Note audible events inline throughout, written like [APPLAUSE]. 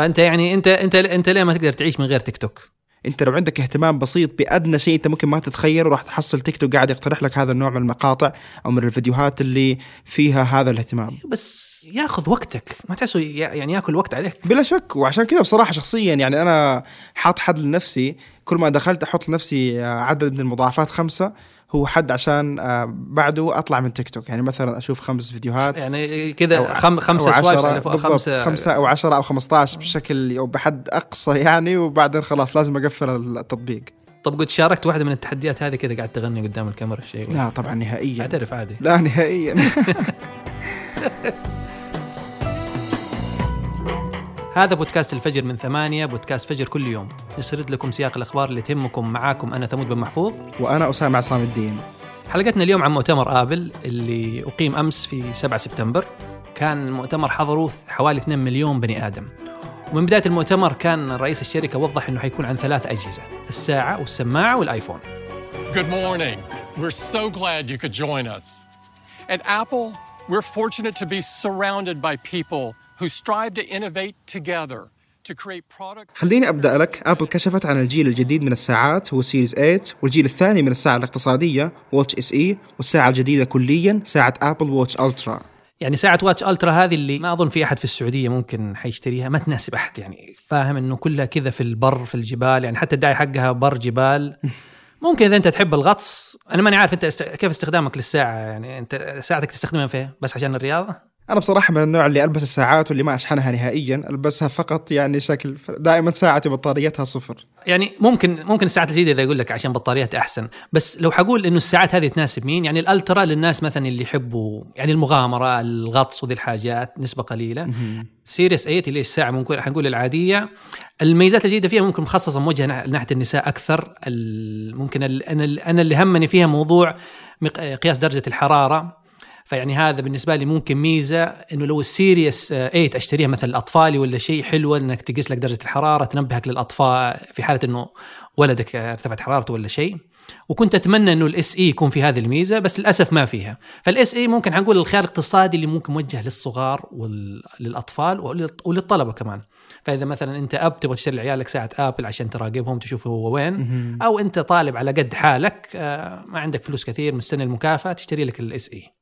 فأنت يعني انت انت أنت ليه ما تقدر تعيش من غير تيك توك؟ أنت لو عندك اهتمام بسيط بأدنى شيء أنت ممكن ما تتخيله راح تحصل تيك توك قاعد يقترح لك هذا النوع من المقاطع أو من الفيديوهات اللي فيها هذا الاهتمام. بس ياخذ وقتك ما تحسه يعني ياكل وقت عليك. بلا شك وعشان كذا بصراحة شخصيا يعني أنا حاط حد لنفسي كل ما دخلت أحط لنفسي عدد من المقاطع خمسة هو حد عشان آه، بعده أطلع من تيك توك يعني مثلا أشوف خمس فيديوهات يعني كذا خم خمسة swipes يعني فوق خمسة. خمسة أو عشرة أو 15 بشكل أو بحد أقصى يعني وبعدين خلاص لازم أقفل التطبيق. طب قد شاركت واحدة من التحديات هذه كذا قاعد تغني قدام الكاميرا شيء؟ لا طبعا نهائيا. أعترف عادي. لا نهائيا. [LAUGHS] هذا بودكاست الفجر من ثمانية بودكاست فجر كل يوم. نسرد لكم سياق الأخبار اللي تهمكم معاكم أنا ثمود بن محفوظ. وأنا أسامة عصام الدين. حلقتنا اليوم عن مؤتمر آبل اللي أقيم أمس في 7 سبتمبر. كان المؤتمر حضره حوالي 2 مليون بني آدم. ومن بداية المؤتمر كان رئيس الشركة وضح أنه حيكون عن ثلاث أجهزة الساعة والسماعة والآيفون. Good morning. We're so glad you could join us. At Apple, we're fortunate to be surrounded by people who strive to innovate together to create products. خليني أبدأ لك. أبل كشفت عن الجيل الجديد من الساعات هو Series 8 والجيل الثاني من الساعة الاقتصادية Watch SE والساعة الجديدة كليا ساعة Apple Watch Ultra يعني ساعة Watch Ultra هذه اللي ما أظن في أحد في السعودية ممكن حيشتريها ما تناسب أحد يعني. فاهم إنه كلها كذا في البر في الجبال يعني حتى الدعاية حقها بر جبال. [LAUGHS] ممكن إذا أنت تحب الغطس أنا ماني عارف أنت است... كيف استخدامك للساعة؟ يعني أنت ساعتك تستخدمها فين؟ بس عشان الرياضة؟ أنا بصراحة من النوع اللي ألبس الساعات واللي ما أشحنها نهائيا ألبسها فقط يعني شكل دائما ساعتي بطاريتها صفر. يعني ممكن ممكن الساعات الجديدة إذا يقول لك عشان بطاريات أحسن بس لو حقول إنه الساعات هذه تناسب مين؟ يعني ال Ultra للناس مثلا اللي يحبوا يعني المغامرة الغطس وذي الحاجات نسبة قليلة. Series 8 اللي الساعة ممكن حنقول العادية. الميزات الجديدة فيها ممكن مخصصة موجهه ناح- ناحية النساء أكثر. ممكن أنا ال- أنا اللي همني فيها موضوع قياس درجة الحرارة. فيعني هذا بالنسبة لي ممكن ميزة إنه لو ال Series 8 اشتريها مثلا الاطفالي ولا شيء حلوة إنك تقيس لك درجة الحرارة تنبهك للاطفال في حالة إنه ولدك ارتفعت حرارته ولا شيء. وكنت أتمنى إنه ال SE يكون في هذه الميزة بس للأسف ما فيها. فال SE ممكن حنقول الخيار الاقتصادي اللي ممكن موجه للصغار وللاطفال وللط- وللطلبة كمان. فإذا مثلا أنت أب تبغى تشتري لعيالك ساعة آبل عشان تراقبهم تشوف هو وين. أو أنت طالب على قد حالك آه، ما عندك فلوس كثير مستني المكافأة تشتري لك الاس اي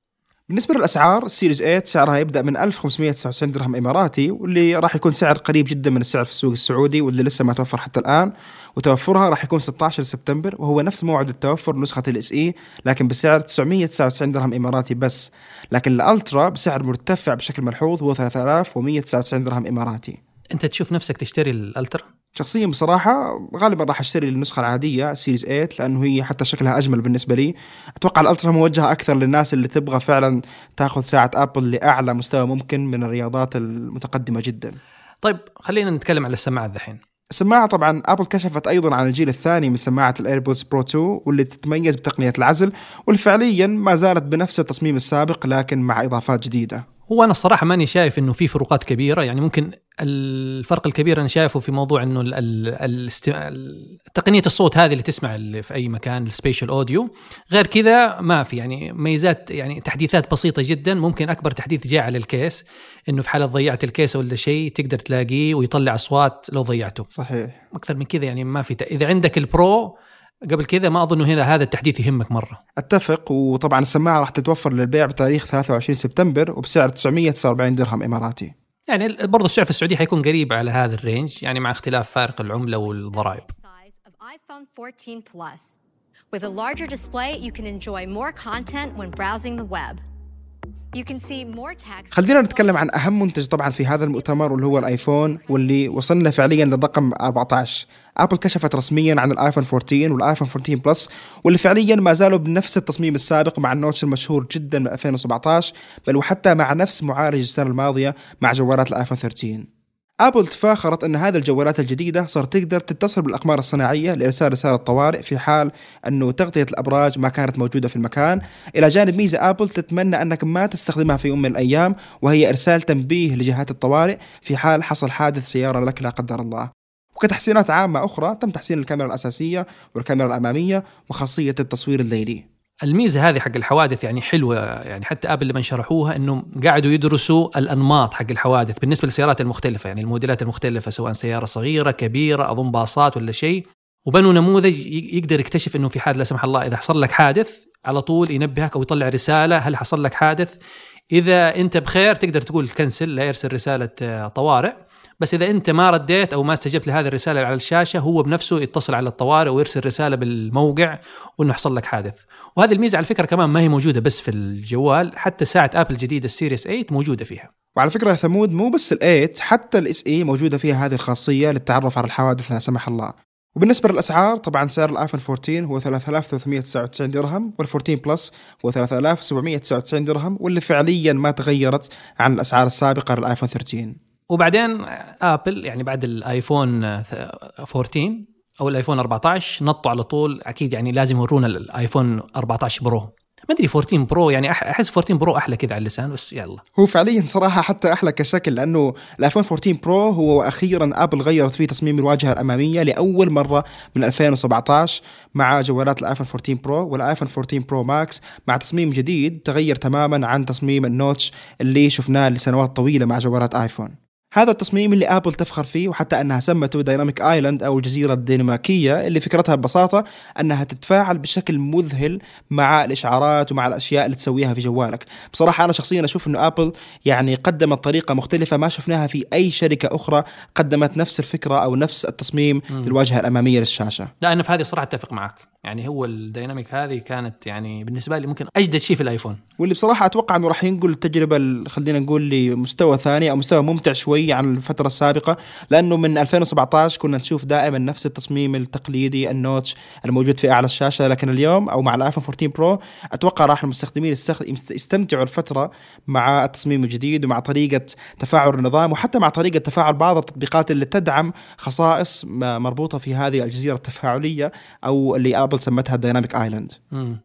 بالنسبة للأسعار ال Series 8 سعرها يبدأ من 1599 درهم إماراتي واللي راح يكون سعر قريب جدا من السعر في السوق السعودي واللي لسه ما توفر حتى الآن. وتوفرها راح يكون 16 سبتمبر وهو نفس موعد التوفر نسخة ال SE لكن بسعر 999 درهم إماراتي بس. لكن ال Ultra بسعر مرتفع بشكل ملحوظ هو 3199 درهم إماراتي. أنت تشوف نفسك تشتري ال Ultra؟ شخصيا بصراحة غالبا راح أشتري النسخة العادية Series 8 لأنه هي حتى شكلها أجمل بالنسبة لي. أتوقع ال Ultra موجهة أكثر للناس اللي تبغى فعلا تأخذ ساعة أبل لأعلى مستوى ممكن من الرياضات المتقدمة جدا. طيب خلينا نتكلم على السماعات الحين. السماعة طبعا أبل كشفت أيضا عن الجيل الثاني من سماعة ال AirPods Pro 2 واللي تتميز بتقنية العزل واللي فعليا ما زالت بنفس التصميم السابق لكن مع إضافات جديدة. هو أنا الصراحة ماني شايف إنه في فروقات كبيرة. يعني ممكن الفرق الكبير أنا شايفه في موضوع إنه تقنية الصوت هذه اللي تسمع اللي في أي مكان ال Spatial Audio غير كذا ما في. يعني ميزات يعني تحديثات بسيطة جدا. ممكن أكبر تحديث جاء على ال case إنه في حالة ضيعت ال case ولا شيء تقدر تلاقيه ويطلع أصوات لو ضيعته. صحيح. أكثر من كذا يعني ما في ت- إذا عندك ال Pro قبل كذا ما أظن هذا هذا التحديث يهمك مرة أتفق وطبعا السماعة راح تتوفر للبيع بتاريخ 23 سبتمبر وبسعر 949 درهم إماراتي يعني برضو السعر في السعودية حيكون قريب على هذا ال range يعني مع اختلاف فارق العملة والضرائب size of iPhone 14 Plus. With a larger display, you can enjoy more content when browsing the web. خلينا نتكلم عن أهم منتج طبعا في هذا المؤتمر واللي هو الآيفون واللي وصلنا فعليا للرقم 14 ابل كشفت رسميا عن الآيفون 14 والآيفون 14 Plus واللي فعليا ما زالوا بنفس التصميم السابق مع ال notch المشهور جدا من 2017 بل وحتى مع نفس معالج السنة الماضية مع جوالات الآيفون 13 آبل تفاخرت أن هذه الجوالات الجديدة صارت تقدر تتصل بالأقمار الصناعية لإرسال رسالة طوارئ في حال أنه تغطية الأبراج ما كانت موجودة في المكان. إلى جانب ميزة آبل تتمنى أنك ما تستخدمها في يوم من الأيام وهي إرسال تنبيه لجهات الطوارئ في حال حصل حادث سيارة لك لا قدر الله. وكتحسينات عامة أخرى تم تحسين الكاميرا الأساسية والكاميرا الأمامية وخاصية التصوير الليلي. الميزة هذه حق الحوادث يعني حلوة يعني حتى آبل لما شرحوها إنهم قاعدوا يدرسوا الأنماط حق الحوادث بالنسبة للسيارات المختلفة يعني الموديلات المختلفة سواء سيارة صغيرة كبيرة أظن باصات ولا شيء. وبنوا نموذج يقدر يكتشف إنه في حال لا سمح الله إذا حصل لك حادث على طول ينبهك أو يطلع رسالة هل حصل لك حادث. إذا أنت بخير تقدر تقول كنسل لا يرسل رسالة طوارئ. بس إذا أنت ما رديت أو ما استجبت لهذه الرسالة على الشاشة هو بنفسه يتصل على الطوارئ ويرسل رسالة بالموقع وإنه حصل لك حادث. وهذه الميزة على فكرة كمان ما هي موجودة بس في الجوال حتى ساعة ابل الجديدة ال Series 8 موجودة فيها. وعلى فكرة ثمود مو بس ال8 حتى ال SE موجودة فيها هذه الخاصية للتعرف على الحوادث لا سمح الله. وبالنسبة للأسعار طبعا سعر الآيفون 14 هو 3399 درهم وال14 Plus هو 3799 درهم واللي فعليا ما تغيرت عن الأسعار السابقة للآيفون 13 وبعدين آبل يعني بعد الآيفون 14 أو الآيفون 14 نطوا على طول أكيد يعني لازم يورونا الآيفون 14 Pro. ما أدري 14 Pro يعني أحس 14 Pro أحلى كذا على اللسان بس يلا. هو فعليا صراحة حتى أحلى كشكل لأنه الآيفون 14 Pro هو أخيرا آبل غيرت فيه تصميم الواجهة الأمامية لأول مرة من 2017 مع جوالات الآيفون 14 Pro والآيفون 14 Pro Max مع تصميم جديد تغير تماما عن تصميم ال notch اللي شفناه لسنوات طويلة مع جوالات آيفون. هذا التصميم اللي آبل تفخر فيه وحتى أنها سمته Dynamic Island أو الجزيرة الديناميكية اللي فكرتها ببساطة أنها تتفاعل بشكل مذهل مع الإشعارات ومع الأشياء اللي تسويها في جوالك. بصراحة أنا شخصيا أشوف إنه آبل يعني قدمت طريقة مختلفة ما شفناها في أي شركة أخرى قدمت نفس الفكرة أو نفس التصميم للواجهة الأمامية للشاشة. لا أنا في هذه الصراحة أتفق معك. يعني هو الديناميك هذه كانت يعني بالنسبة لي ممكن أجدد شيء في الآيفون. واللي بصراحة أتوقع إنه راح ينقل التجربة خلينا نقول لمستوى ثاني أو مستوى ممتع شوي عن الفترة السابقة لأنه من 2017 كنا نشوف دائما نفس التصميم التقليدي ال notch الموجود في أعلى الشاشة لكن اليوم أو مع الآيفون 14 Pro أتوقع راح المستخدمين يستمتعوا لفترة مع التصميم الجديد ومع طريقة تفاعل النظام وحتى مع طريقة تفاعل بعض التطبيقات اللي تدعم خصائص مربوطة في هذه الجزيرة التفاعلية أو اللي ابل سمتها Dynamic Island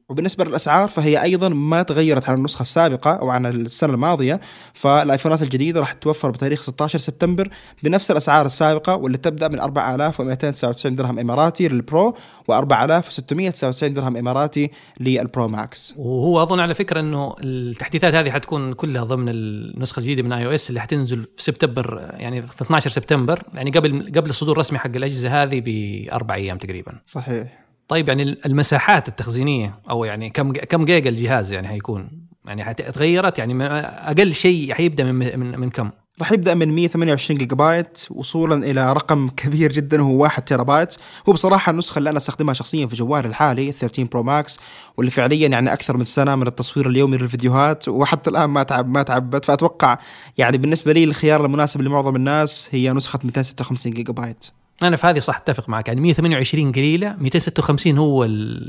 وبالنسبة للأسعار فهي أيضا ما تغيرت عن النسخة السابقة أو عن السنة الماضية فالآيفونات الجديدة راح تتوفر بتاريخ 16 سبتمبر بنفس الأسعار السابقة واللي تبدأ من 4299 درهم إماراتي لل Pro و4699 درهم إماراتي لل Pro Max. وهو أظن على فكرة إنه التحديثات هذه حتكون كلها ضمن النسخة الجديدة من iOS اللي حتنزل في سبتمبر يعني في 12 سبتمبر يعني قبل قبل الصدور الرسمي حق الأجهزة هذه بأربع أيام تقريبا. صحيح. طيب يعني المساحات التخزينية أو يعني كم كم جيجا الجهاز يعني حيكون؟ يعني تغيرت يعني أقل شيء حيبدأ من من, من كم؟ راح يبدأ من 128 جيجا بايت وصولا إلى رقم كبير جدا هو 1 تيرا بايت هو بصراحة النسخة اللي أنا أستخدمها شخصيا في جوالي الحالي 13 Pro Max واللي فعليا يعني أكثر من سنة من التصوير اليومي للفيديوهات وحتى الآن ما تعب ما تعبت. فأتوقع يعني بالنسبة لي الخيار المناسب لمعظم الناس هي نسخة 256 جيجا بايت أنا في هذه صح أتفق معك. يعني 128 قليلة 256 هو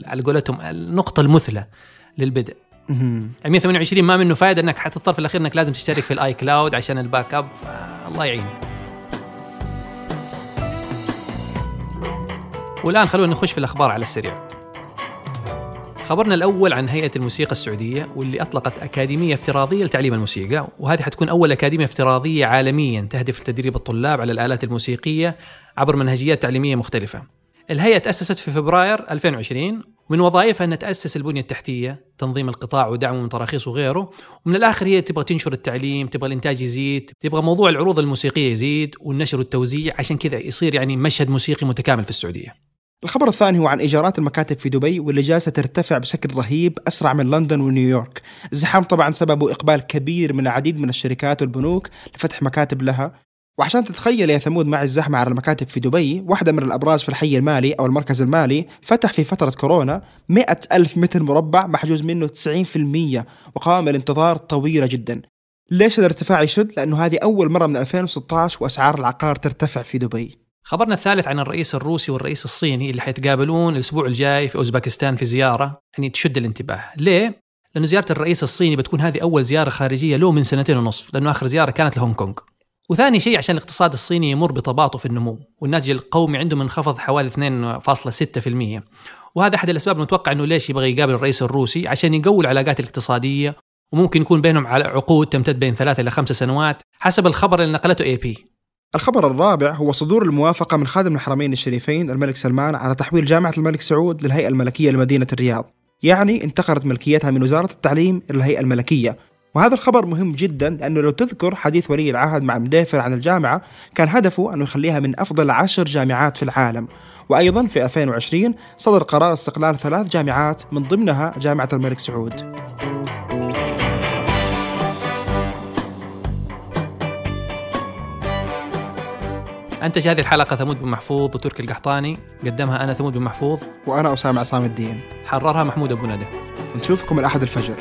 على قولتهم النقطة المثلى للبدء. يعني 128 ما منه فائده إنك حتضطر في الأخير إنك لازم تشترك في ال iCloud عشان ال backup الله يعين. والآن خلونا نخش في الأخبار على السريع. خبرنا الأول عن هيئة الموسيقى السعودية واللي أطلقت أكاديمية افتراضية لتعليم الموسيقى وهذه حتكون أول أكاديمية افتراضية عالميا تهدف لتدريب الطلاب على الآلات الموسيقية عبر منهجيات تعليمية مختلفة. الهيئة تأسست في فبراير 2020 ومن وظائفها أنها تأسس البنية التحتية تنظيم القطاع ودعمه من تراخيص وغيره. ومن الآخر هي تبغى تنشر التعليم تبغى الإنتاج يزيد تبغى موضوع العروض الموسيقية يزيد والنشر والتوزيع عشان كذا يصير يعني مشهد موسيقي متكامل في السعودية. الخبر الثاني هو عن إيجارات المكاتب في دبي واللي جالسه ترتفع بشكل رهيب أسرع من لندن ونيويورك، الزحام طبعا سببه إقبال كبير من العديد من الشركات والبنوك لفتح مكاتب لها، وعشان تتخيل يا ثمود مع الزحمة على المكاتب في دبي واحدة من الأبراج في الحي المالي أو المركز المالي فتح في فترة كورونا مئة ألف متر مربع محجوز منه 90% وقام الانتظار طويلة جدا ليش الارتفاع يشد؟ لأنه هذه أول مرة من 2016 وأسعار العقار ترتفع في دبي خبرنا الثالث عن الرئيس الروسي والرئيس الصيني اللي حيتقابلون الأسبوع الجاي في اوزباكستان في زيارة يعني تشد الانتباه، ليه؟ لأنه زيارة الرئيس الصيني بتكون هذه أول زيارة خارجية له من سنتين ونصف، لأنه آخر زيارة كانت لهونغ كونغ. وثاني شيء عشان الاقتصاد الصيني يمر بتباطؤ النمو، والناتج القومي عنده منخفض حوالي 2.6%. وهذا أحد الأسباب المتوقع إنه ليش يبغى يقابل الرئيس الروسي؟ عشان يقوي العلاقات الاقتصادية وممكن يكون بينهم عقود تمتد بين ثلاثة إلى خمسة سنوات حسب الخبر اللي نقلته اي بي الخبر الرابع هو صدور الموافقة من خادم الحرمين الشريفين الملك سلمان على تحويل جامعة الملك سعود للهيئة الملكية لمدينة الرياض. يعني انتقلت ملكيتها من وزارة التعليم إلى الهيئة الملكية وهذا الخبر مهم جدا لأنه لو تذكر حديث ولي العهد مع مدافر عن الجامعة كان هدفه أنه يخليها من أفضل عشر جامعات في العالم. وأيضا في 2020 صدر قرار استقلال ثلاث جامعات من ضمنها جامعة الملك سعود. أنتج هذه الحلقة ثمود بن محفوظ وتركي القحطاني قدمها أنا ثمود بن محفوظ. وأنا أسامة عصام الدين. حررها محمود أبو ندى. نشوفكم الأحد الفجر.